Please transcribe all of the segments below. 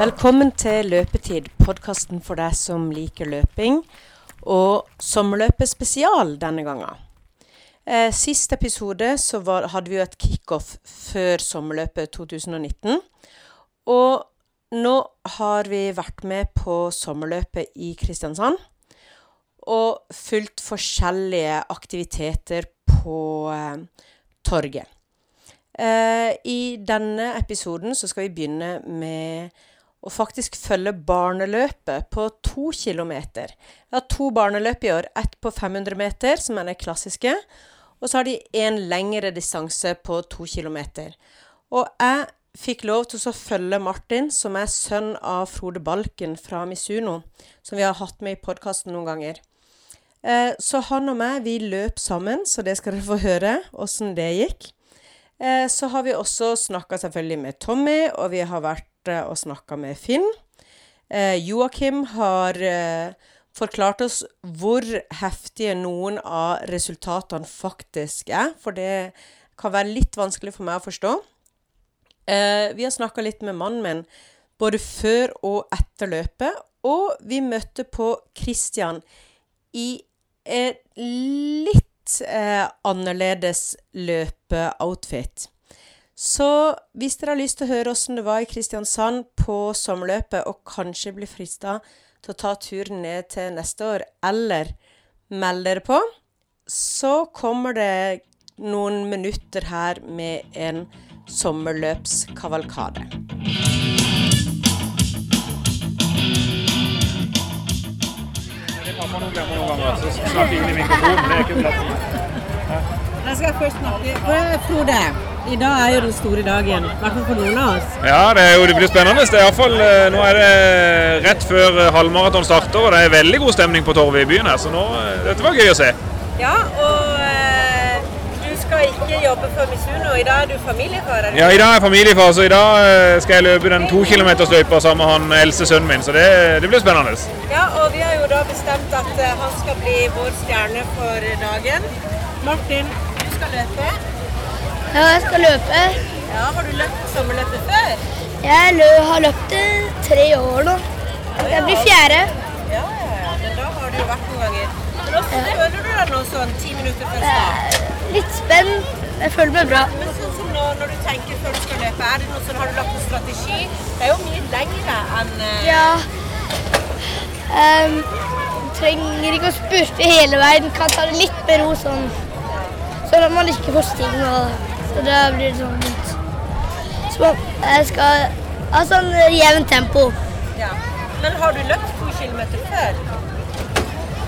Velkommen til Løpetid, podkasten for deg som liker løping. Og sommerløpet spesial denne gangen. Eh, sist episode så var, hadde vi jo et kickoff før sommerløpet 2019. Og nå har vi vært med på sommerløpet i Kristiansand. Og fulgt forskjellige aktiviteter på eh, torget. Eh, I denne episoden så skal vi begynne med å faktisk følge barneløpet på to kilometer. Vi har to barneløp i år. Ett på 500 meter, som er det klassiske. Og så har de en lengre distanse på to kilometer. Og jeg fikk lov til å følge Martin, som er sønn av Frode Balken fra Misuno, som vi har hatt med i podkasten noen ganger. Eh, så han og meg, vi løp sammen, så det skal dere få høre åssen det gikk. Eh, så har vi også snakka selvfølgelig med Tommy, og vi har vært og snakka med Finn. Eh, Joakim har eh, forklart oss hvor heftige noen av resultatene faktisk er, for det kan være litt vanskelig for meg å forstå. Eh, vi har snakka litt med mannen min både før og etter løpet, og vi møtte på Christian i et litt eh, annerledes løpeoutfit. Så hvis dere har lyst til å høre åssen det var i Kristiansand på sommerløpet, og kanskje blir frista til å ta turen ned til neste år, eller melde dere på, så kommer det noen minutter her med en sommerløpskavalkade. Jeg skal først snakke. Frode, i dag er jo den store dagen. I hvert fall for noen av oss. Ja, det, er jo, det blir spennende. Det er i hvert fall, eh, nå er det rett før eh, halvmaraton starter, og det er veldig god stemning på torvet i byen her. Så nå, eh, dette var gøy å se. Ja, og eh, du skal ikke jobbe for Misuno. I dag er du familiefar? Ja, I dag er jeg familiefar, så i dag eh, skal jeg løpe den to kilometersløypa sammen med han else, sønnen min. Så det, det blir spennende. Ja, og vi har jo da bestemt at eh, han skal bli vår stjerne for dagen. Martin, du skal løpe. Ja, jeg skal løpe. Ja, Har du løpt sommerløpet før? Jeg lø har løpt det tre år nå. Jeg blir fjerde. Ja, ja, ja. Men da har du vært noen ganger. Men Hvordan føler du deg nå sånn ti minutter før start? Litt spent. Jeg føler meg bra. Men sånn som nå, når du tenker før du skal løpe, er det noe sånn, har du lagt en strategi? Det er jo mye lengre enn uh... Ja. Um, trenger ikke å spurte hele veien. Kan ta det litt med ro sånn. Sånn at man ikke får sting. Så da blir det sånn litt Så jeg skal ha sånn jevnt tempo. ja. Men har du løpt to kilometer før?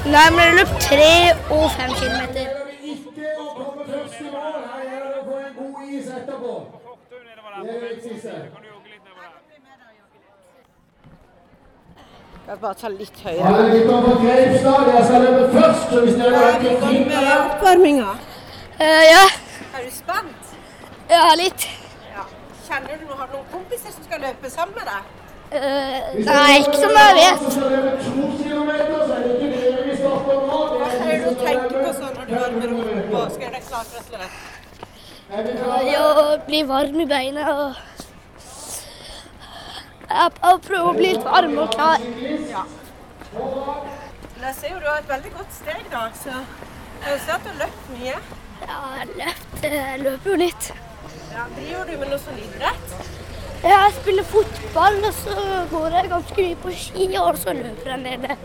Nei, men jeg har løpt tre og fem kilometer. er. Skal bare ta litt på Greipstad, dere skal løpe først. Så hvis dere har ikke tid med det oppvarminga. Uh, ja. Ja, litt. Ja. Kjenner du noen, noen kompiser som skal løpe sammen med deg? Uh, nei, ikke som jeg vet. Hva er det du tenker på sånn når du varmer opp og skal gjøre deg klar for løpe? Er vi? Ja, bli varm i beina og Jeg prøve å bli litt varm og klar. Men jeg ser jo du har et veldig godt steg da, så jeg ser at du har løpt mye. Ja, jeg løpt, jeg løper jo litt. Ja, Driver du med noe sånn idrett? Ja, Jeg spiller fotball, og så går jeg ganske mye på ski, og så løper jeg en del.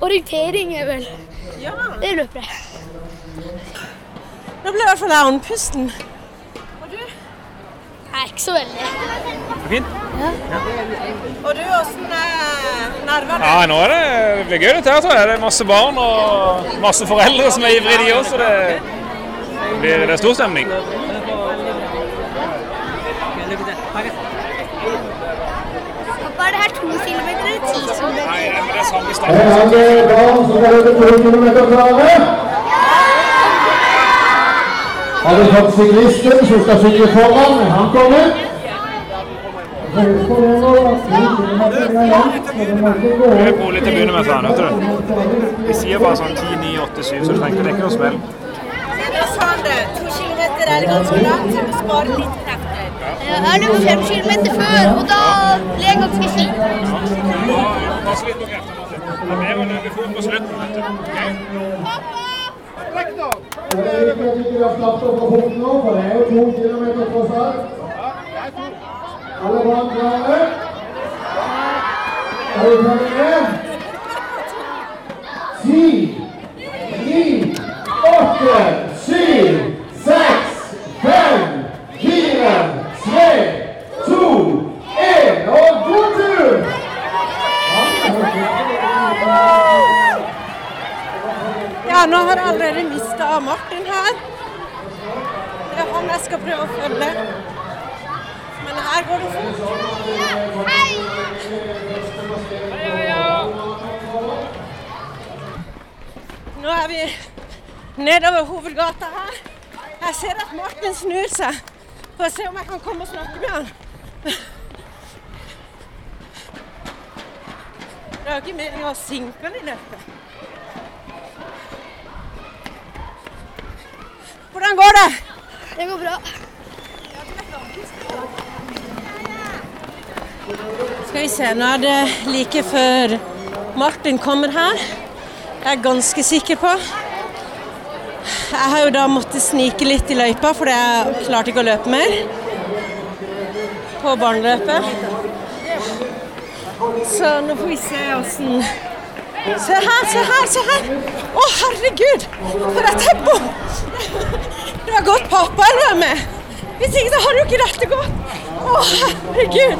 Orientering er vel Ja. Det løper jeg. Nå ble i hvert fall jeg andpusten. Og du? Nei, ikke så veldig. Fint. Ja. Og du, åssen er nervene? Ja, nå er det, det blir gøy dette her, tror jeg. Det er masse barn og masse foreldre som er ivrige, de også. Det, det, blir, det er stor stemning. Pappa, er det her to kilometer eller ti kilometer? Nei, men det er det barn som skal løpe to kilometer klare? Har vi fått syklisten som skal sykle foran? Han kommer. Du er litt til å begynne med, sa han. Hørte du? De sier bare sånn 10, 9, 8, 7, så du tenker det er ikke noe smell. To kilometer er ganske langt, så du må spare litt krefter. Jeg har løpt fem kilometer før, og da ble jeg ganske sliten. Er bedre å løpe fort på slutten. vet du. Ok? Det er viktig at ikke vi har slappet opp på foten nå, for det er jo to kilometer tross alt. Alle barn klare? Er vi klare? Ti, ni, åtte, syv, seks, fem, fire, tre, to, én, og god tur! Ja, nå har jeg allerede mista Martin her. Det er han jeg skal prøve å følge. Men her går det fort. Nå er vi nedover hovedgata her. Jeg ser snur seg for å se om jeg kan komme og snakke med han. Det er jo ikke meningen å sinke han i løpet. Hvordan går det? Det går bra. Skal vi se, nå er det like før Martin kommer her. Jeg er ganske sikker på. Jeg har jo da måttet snike litt i løypa, fordi jeg klarte ikke å løpe mer. På barneløpet. Så nå får vi se åssen Se her, se her, se her! Å, herregud! For et tempo! Du har gått pappa eller er med? Hvis ikke så har du ikke dette gått. Å, herregud!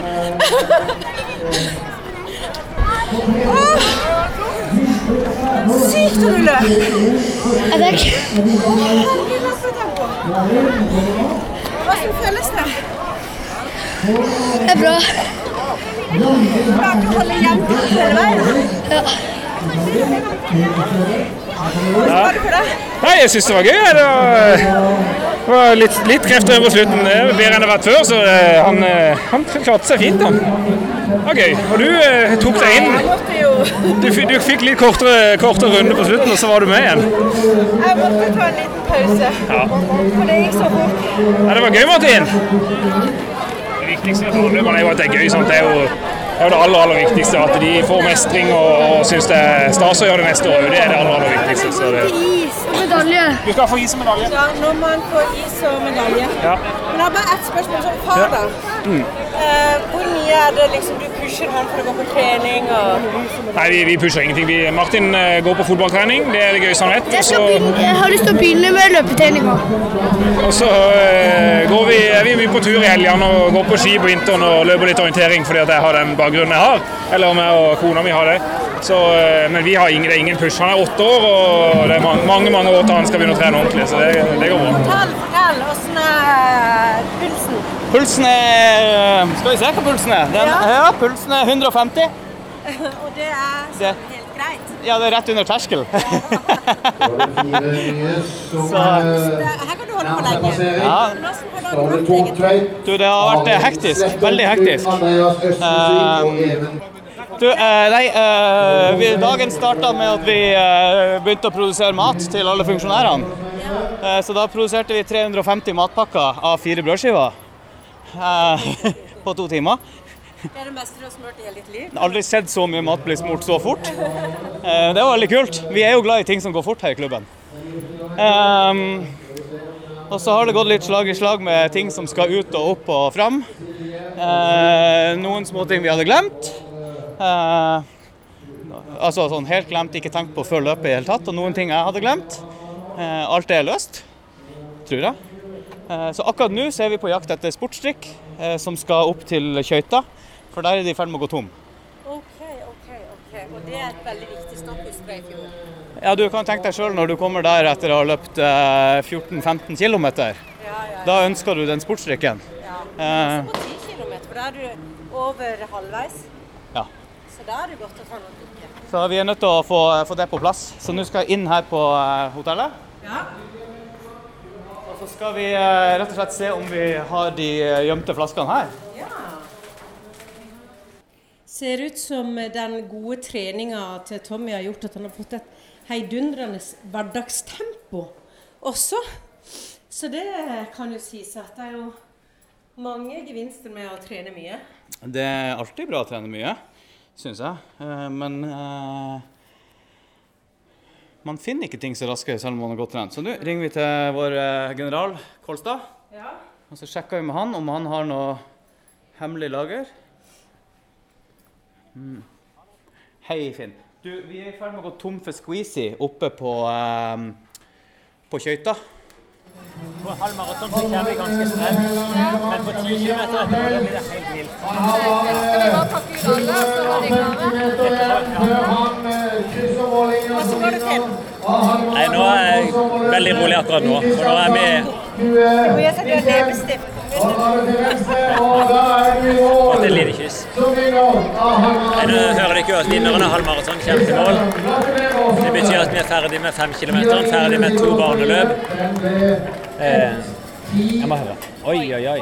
Åh, Sykt du løp! Ja, ikke. Hvordan føles det? Det er bra. Klarte å holde igjen hele veien? Ja. ja. Nei, jeg syns det var gøy. Det var, litt, litt krefter på slutten. Det er bedre enn det har vært før, så eh, han, eh, han klarte seg fint. han. Gøy. Og du eh, tok deg inn. Jeg måtte jo Du, du fikk litt kortere, kortere runde på slutten, og så var du med igjen. Jeg måtte ta en liten pause. For det gikk så fort. Ja, det var gøy, Martin. Det viktigste med barneløperne er jo at det er gøy. Sant? Det er jo det, er jo det aller, aller viktigste. At de får mestring og, og syns det er stas å gjøre det neste år. Det er det aller, aller viktigste. Så det. Is og medalje. Du skal få is og medalje. Ja, når man får is og medalje. Ja. Men jeg har bare ett spørsmål som far, da. Eh, hvor mye er det liksom du pusher han for å gå på trening og Nei, vi, vi pusher ingenting. Vi, Martin eh, går på fotballtrening. Det er det gøyeste han vet. Jeg, Og så, begynne, jeg har lyst til å begynne med løpetreninga. og så eh, går vi, er vi mye på tur i helgene og går på ski på vinteren og løper litt orientering fordi at jeg har den bakgrunnen jeg har. Eller meg og kona mi har det. Så, eh, men vi har ingen, det er ingen push. Han er åtte år, og det er mange, mange, mange år til han skal begynne å trene ordentlig. Så det, det går bra. Fortell, fortell, åssen er pulsen? Pulsen er Skal vi se hva pulsen er? Den, Ja. ja. pulsen er 150. Og det er Det- sånn helt greit. Ja, det er rett under terskel. Så- eh, her kan du holde på lenge. Ja. Du det har vært eh, hektisk. Veldig hektisk. Even Du, eh, nei, eh, vi, dagen starta med at vi eh, begynte å produsere mat til alle funksjonærene. Eh, så da produserte vi 350 matpakker av fire brødskiver eh, på to timer. Det er det meste du har smurt i hele ditt liv. Aldri sett så mye mat bli smurt så fort. Eh, det var veldig kult. Vi er jo glad i ting som går fort her i klubben. Ehm, og så har det gått litt slag i slag med ting som skal ut og opp og fram. Eh, noen småting vi hadde glemt. Eh, altså sånn helt glemt, ikke tenkt på før løpet i det hele tatt. Og noen ting jeg hadde glemt. Eh, alt er løst, tror jeg. Eh, så akkurat nå så er vi på jakt etter sportsdrikk eh, som skal opp til Kjøyta. For der er de i ferd med å gå tom. OK, OK. ok. Og det er et veldig viktig stopp husker jeg i fjor. Ja, Du kan tenke deg sjøl når du kommer der etter å ha løpt eh, 14-15 km. Ja, ja, Da ønsker du den sportsdrikken. ja. Eh, På 10 km, for da er du over halvveis. Da er det godt å ta noe drikke. Så vi er nødt til å få, få det på plass. Så nå skal jeg inn her på eh, hotellet. Ja. Og så skal vi eh, rett og slett se om vi har de eh, gjemte flaskene her. Ser ut som den gode treninga til Tommy har gjort at han har fått et heidundrende hverdagstempo også. Så det kan jo sies at det er jo mange gevinster med å trene mye. Det er alltid bra å trene mye, syns jeg. Eh, Men eh, man finner ikke ting så raskere selv om man er godt trent. Så nå ringer vi til vår eh, general Kolstad. Ja. Og så sjekker vi med han om han har noe hemmelig lager. Mm. Hei, Finn. Du, vi er i ferd med å gå tom for squeezy oppe på, eh, på Kjøyta. På halv maraton så kommer vi ganske streng, men på 10 km etterpå blir det helt vilt. Skal vi alle, og så var de klare? Hva så går det til? Nei, nå er jeg veldig rolig akkurat nå, for nå er vi Du må gjøre det til leppestift. fått et lite kyss. Nei, nå hører dere jo at vinneren av halvmaraton kommer til mål. Det betyr at vi er ferdig med fem km, ferdig med to barneløp. Eh, jeg må høre. Oi, oi, oi.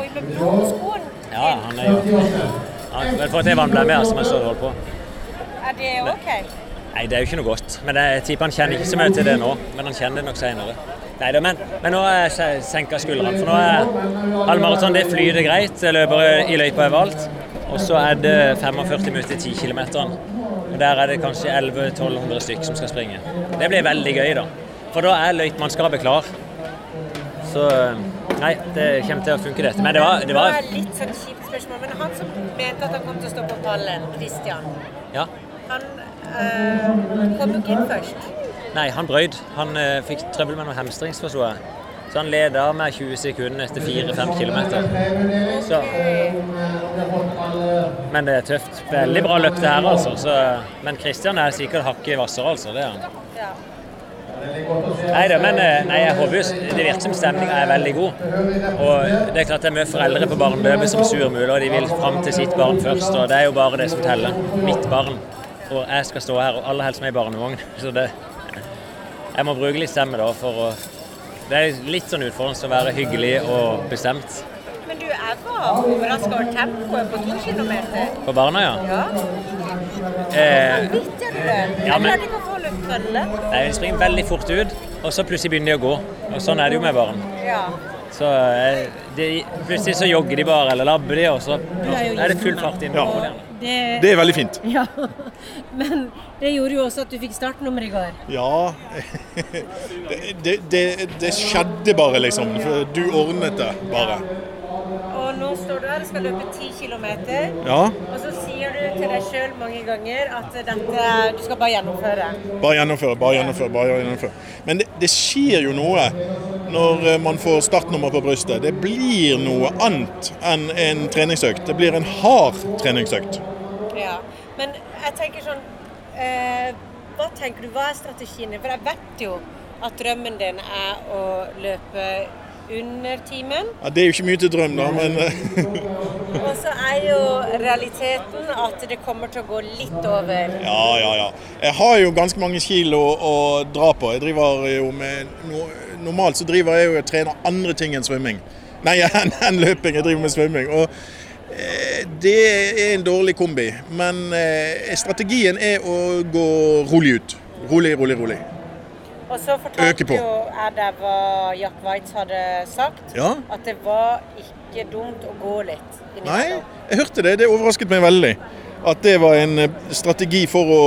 Ja, han er jo Han har at vann ble med, som jeg står og holder på. er det OK? Nei, det er jo ikke noe godt. Men jeg tipper han kjenner ikke så mye til det nå. Men han kjenner det nok senere. Nei da, men, men nå er jeg senka skuldrene. For nå er halvmaraton det flyter greit. Jeg løper i løypa overalt. Og så er det 45 minutter til 10 km. Og der er det kanskje 1100-1200 stykker som skal springe. Det blir veldig gøy, da. For da er løypemannskapet klar. Så Nei, det kommer til å funke, dette. Men det var, det Det var var litt sånn kjipt spørsmål, men han som mente at han kom til å stå på pallen, Christian, Ja. han øh, kom jo ikke inn først. Nei, han brøyd. Han eh, fikk trøbbel med noe jeg. Så han leda med 20 sekunder etter 4-5 km. Så Men det er tøft. Veldig bra løp det her, altså. Så, men Kristian er sikkert hakket hvassere, altså. Det er han. Ja. Nei da, men eh, jeg håper Det virker som stemninga er veldig god. Og det er klart det er mye foreldre på barneløpet som surmuler, og de vil fram til sitt barn først. Og det er jo bare det som teller. Mitt barn. Og jeg skal stå her, og aller helst med i barnevogn. Så det Jeg må bruke litt stemme da for å Det er litt sånn utfordrende å være hyggelig og bestemt. Men du, jeg var overraska over tempoet på to kilometer. På barna, ja. Ja. Eh, Litt er du det. Jeg Ja, klarte ikke å få litt følge. nei, hun springer veldig fort ut, og så plutselig begynner de å gå. Og sånn er det jo med barn. Ja. Så eh, de, plutselig så jogger de bare, eller labber de, og så er det full fart inn. Ja. Det. Det, er veldig fint. ja. Men det gjorde jo også at du fikk startnummer i går. Ja det, det, det skjedde bare, liksom. Du ordnet det bare. Og nå står du her og skal løpe 10 km. Ja, Og så sier du til deg sjøl mange ganger at dette, du skal bare gjennomføre. bare gjennomføre, bare gjennomføre. bare gjennomføre. Men det, det skjer jo noe når eh, man får startnummer på brystet. Det blir noe annet enn en treningsøkt. Det blir en hard treningsøkt. Ja. Men jeg tenker sånn eh, Hva tenker du, hva er strategien din? For jeg vet jo at drømmen din er å løpe under timen. Ja, det er jo ikke mye til drøm, da, men eh, Og så er jo realiteten at det kommer til å gå litt over. ja, ja, ja. Jeg har jo ganske mange kilo å dra på. Jeg driver jo med no, Normalt så driver jeg jo og trener andre ting enn svømming. Nei, enn løping. Jeg driver med svømming. Og eh, det er en dårlig kombi. Men eh, strategien er å gå rolig ut. Rolig, rolig, rolig. Og så fortalte på. jo deg hva Jack Waitz hadde sagt. Ja. At det var ikke dumt å gå litt. Nei, jeg hørte det. Det overrasket meg veldig. At det var en eh, strategi for å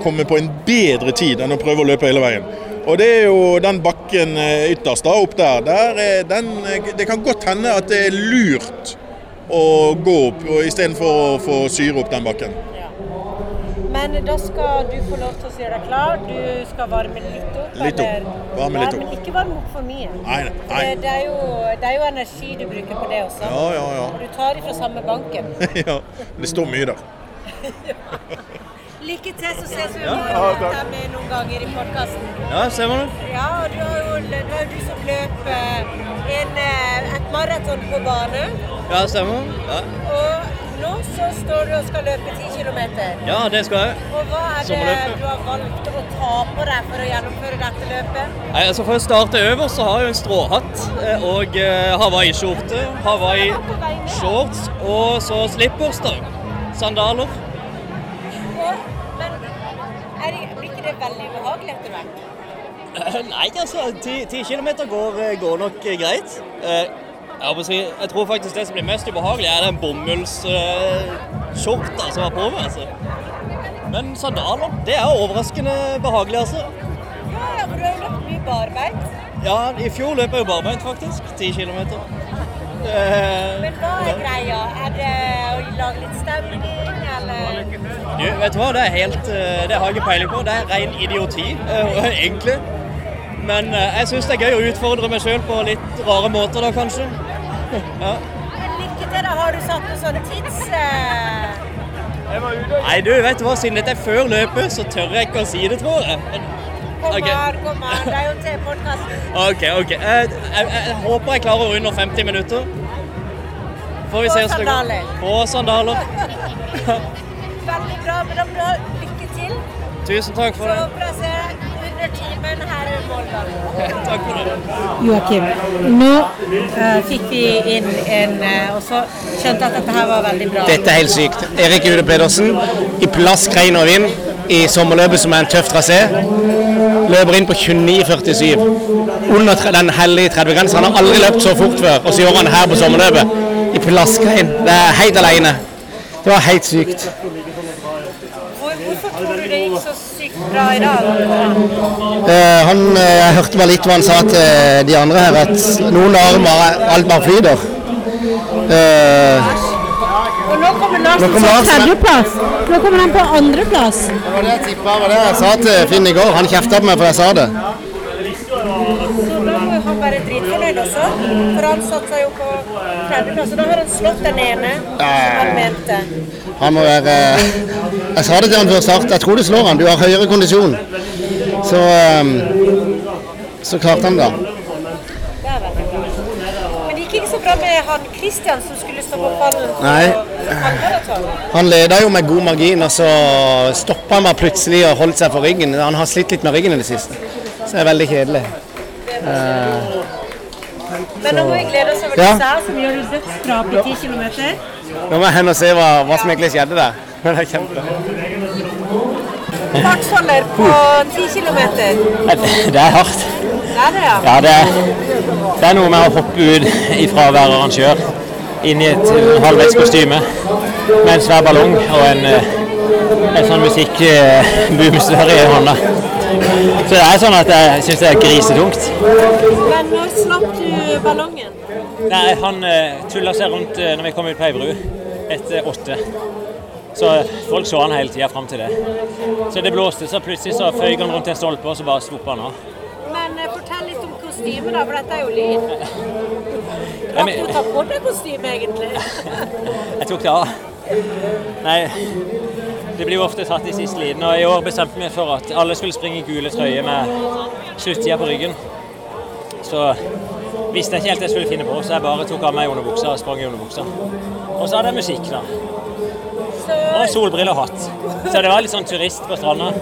komme på en bedre tid enn å prøve å løpe hele veien. Og det er jo den bakken eh, ytterst da, opp der. der er den, eh, det kan godt hende at det er lurt å gå opp istedenfor å få syre opp den bakken. Ja. Men da skal du få lov til å gjøre deg klar. Du skal varme litt opp. Litt opp. Varme litt opp. Men ikke varme opp for mye. Nei, nei. Det, det, er jo, det er jo energi du bruker på det også. Ja, ja, ja. Og du tar ifra samme banken. ja. Det står mye der. Lykke til, så ses vi ja, deg med noen ganger i podkasten. Ja, ser man det? Ja, og du har jo det var jo du som løp eh, en, eh, et maraton på bane. Ja, stemmer. Ja, Og nå så står du og skal løpe 10 km. ja det skal jeg. Og hva er det du har valgt å ta på deg for å gjennomføre dette løpet? Nei, altså For å starte øverst så har jeg jo en stråhatt eh, og Hawaii-skjorte, Hawaii-shorts og så slippers. da. Sandaler. Etter hvert? Nei, altså, ti, ti kilometer går, går nok greit. Eh, Jeg, må si, jeg tror faktisk det som blir mest ubehagelig, er den bomullsskjorta som var på meg. Altså. Men sandaler, det er overraskende behagelig, altså. Ja, ja, for du har jo løpt mye barbeint. Ja, i fjor løp jeg jo barbeint, faktisk. 10 km. Men hva er greia? Er det å lage litt stemning? Du, vet du hva, det er helt eh, Det har jeg ikke peiling på. Det er ren idioti, eh, egentlig. Men eh, jeg syns det er gøy å utfordre meg sjøl på litt rare måter, da kanskje. Ja. Lykke til, da. Har du satt noen sånne tids... Nei, du, vet du hva, siden dette er før løpet, så tør jeg ikke å si det, tror jeg. Kom okay. an, kom an. Det er jo til podkasten. OK, OK. Jeg, jeg, jeg håper jeg klarer under 50 minutter. Får vi På se hvordan det går. sandaler. På sandaler. Veldig bra, men da må du ha lykke til. Tusen takk for det. Så jeg ser under timen her i Molde. Takk for det. Joakim, nå uh, fikk vi inn en uh, Og så skjønte at dette her var veldig bra. Dette er helt sykt. Erik Ude Pedersen i plask, regn og vind i sommerløpet, som er en tøff trasé. Løper inn på 29,47. Under den hellige 30-grensa. Han har aldri løpt så fort før, og så gjør han her på sommerløpet. I plaskregn. Det er helt alene. Det var helt sykt. Hvor, hvorfor tror du det gikk så sykt bra i dag? Eh, han, eh, jeg hørte bare litt hva han sa til de andre her, at noen dager bare, alt bare flyter. Eh, Og nå kommer Larsen på tredjeplass. Nå kommer han på andreplass. det var det jeg tippa, var det jeg sa til Finn i går. Han kjefta på meg for jeg sa det. Så da må han være dritfornøyd også. For han satsa jo på tredjeplass. Og da har han slått den ene som han mente. Han må være Jeg sa det til han før start, jeg tror du slår han. Du har høyere kondisjon. Så ehm, Så klarte han det. Det er. Men det gikk ikke så bra med han Christian som skulle stå på pallen Nei. Han leda jo med god margin, og så stoppa han bare plutselig og holdt seg for ryggen. Han har slitt litt med ryggen i det siste. Så det er veldig kjedelig. Eh, Men nå må vi glede oss over Ja. disse her, som gjør det dødsbra på 10 km. nå må jeg hen og se hva, hva som egentlig skjedde der. Men det er kjempe. Fartsholder på 10 km. Det er hardt. Det er det, ja. Ja, det er, det er noe med å hoppe ut ifra å være arrangør inn i et eh, halvveis kostyme med en svær ballong og en, eh, en sånn musikkboomstør i hånda. Så det er sånn at jeg syns det er grisetungt. Men når slapp du ballongen? Nei, han uh, tulla seg rundt eh, når vi kom ut på ei bru etter åtte. Så folk så han hele tida fram til det. Så det blåste, så plutselig så føyk han rundt en stolpe, og så bare stoppa han av. Men eh, fortell litt om kostymet, da, for dette er jo lyd. Rakk du å ta på deg kostyme, egentlig? Jeg tok det av. Nei, det blir jo ofte tatt i siste liten, og i år bestemte vi for at alle skulle springe i gule trøyer med sluttida på ryggen. Så visste jeg ikke helt jeg skulle finne på, så jeg bare tok av meg underbuksa og sprang i underbuksa. Og så hadde jeg musikk, da. Og solbriller og hatt. Så det var litt sånn turist på stranda.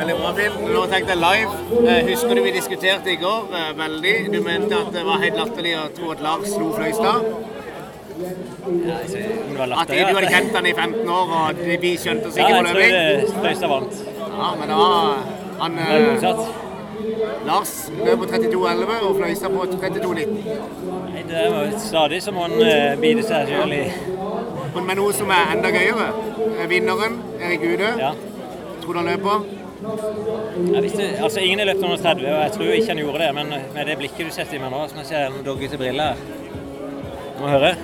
Veldig bra film. Nå tenkte jeg live. Eh, Husker du vi diskuterte i går eh, veldig? Du mente at det var helt latterlig å tro at Lars slo Fløystad? At du hadde kjent han i 15 år, og vi skjønte oss Ja, ikke jeg på tror løping? det Fløystad vant. Ja, men da han Det eh. Lars løp på 32,11 og Fløystad på 32,19. Nei, det er jo stadig så må han eh, bite seg sjøl i Men med noe som er enda gøyere. Vinneren, Erik Ude. Ja. Tror du han løper? Jeg visste, altså Ingen har løpt under 30, og jeg tror ikke han gjorde det. Men med det blikket du setter i meg nå, som jeg ser en doggete brille her. Må høre.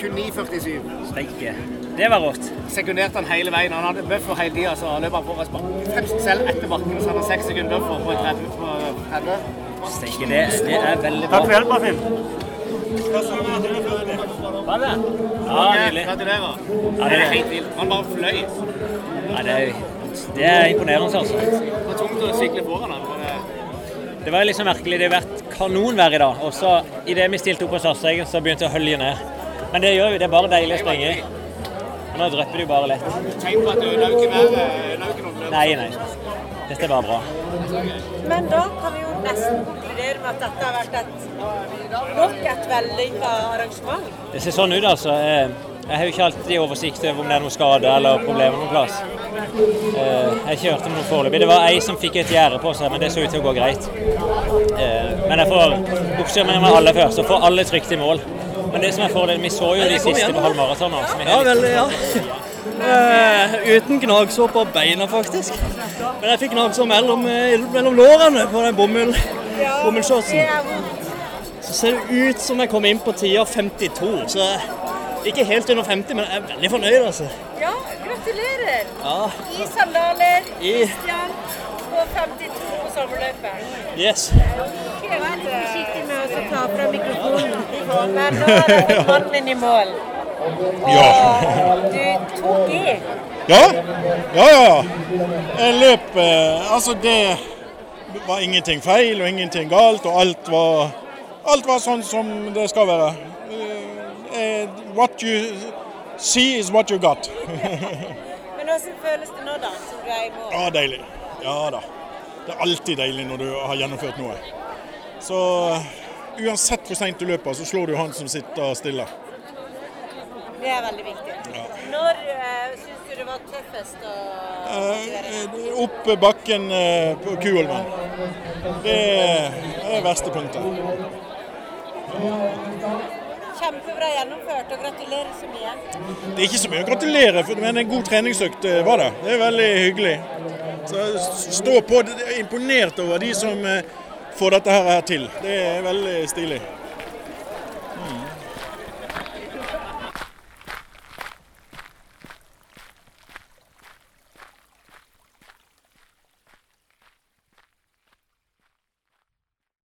29,47. Steike. Det var rått. Sekunderte han hele veien. Han hadde buffer hele tida, så løp han foran spa- Fremst selv etter bakken, så hadde han seks sekunder buffer på 30. På 30. Steike, det, det er veldig bra. Takk for hjelpa, Finn. Var det? Ja, nydelig. Gratulerer. Ja, det det er er- helt vilt. Han bare fløy. Ja, det, er, det er imponerende, altså. Det var tungt å sykle foran han. det- Det var liksom merkelig. Det har vært kanonvær i dag. Og så idet vi stilte opp på startstreken, så begynte det å hølje ned. Men det gjør jo, det er bare deilig å springe nå drypper det jo bare lett. Tenk på at du været. ikke noe løp. Nei, nei. Dette er bare bra. Men da kan vi jo nesten konkludere med at dette har vært et nok et vellykka arrangement. Det ser sånn ut, altså. Eh, Jeg har jo ikke alltid oversikt over om det er noe skade eller problemer noen plass. Eh, Jeg kjørte noe foreløpig. Det var ei som fikk et gjerde på seg, men det så ut til å gå greit. Eh, Men jeg får oppsummere med alle først, og får alle trygt i mål. Men det som er fordelen, vi så jo de siste på halvmaratoner. som vi Ja, vel, ja. Uh, uten gnagsår på beina, faktisk. Men jeg fikk gnagsår mellom, eh, mellom lårene på den bomull, bomullshortsen. Så ser det ut som jeg kom inn på tida 52, så ikke helt under 50, men jeg er veldig fornøyd, altså. Ja, gratulerer. Ja, I sandaler, Christian, på 52 på sommerløpet. yes. Var litt forsiktig med å ta fra mikrofonen, men nå fått mannen i mål. Og du tok i. Ja, ja, ja. Jeg løp eh, Altså, det var ingenting feil og ingenting galt, og alt var, alt var sånn som det skal være. Eh, eh, What you see is what you got. Men hvordan føles det nå, da, som du er i mål? Ja, deilig. Ja da. Det er alltid deilig når du har gjennomført noe. Så eh, uansett hvor seint du løper, så slår du han som sitter stille. Det er veldig viktig. Når uh, syns du det var tøffest å Eh, Opp bakken uh, på Kuholmen. Det er verste punktet. Kjempebra gjennomført, og gratulerer så mye. Det er ikke så mye å gratulere, for- men en god treningsøkt eh, var det. Det er veldig hyggelig. Stå på. Er imponert over de som eh, får dette her til. Det er veldig stilig.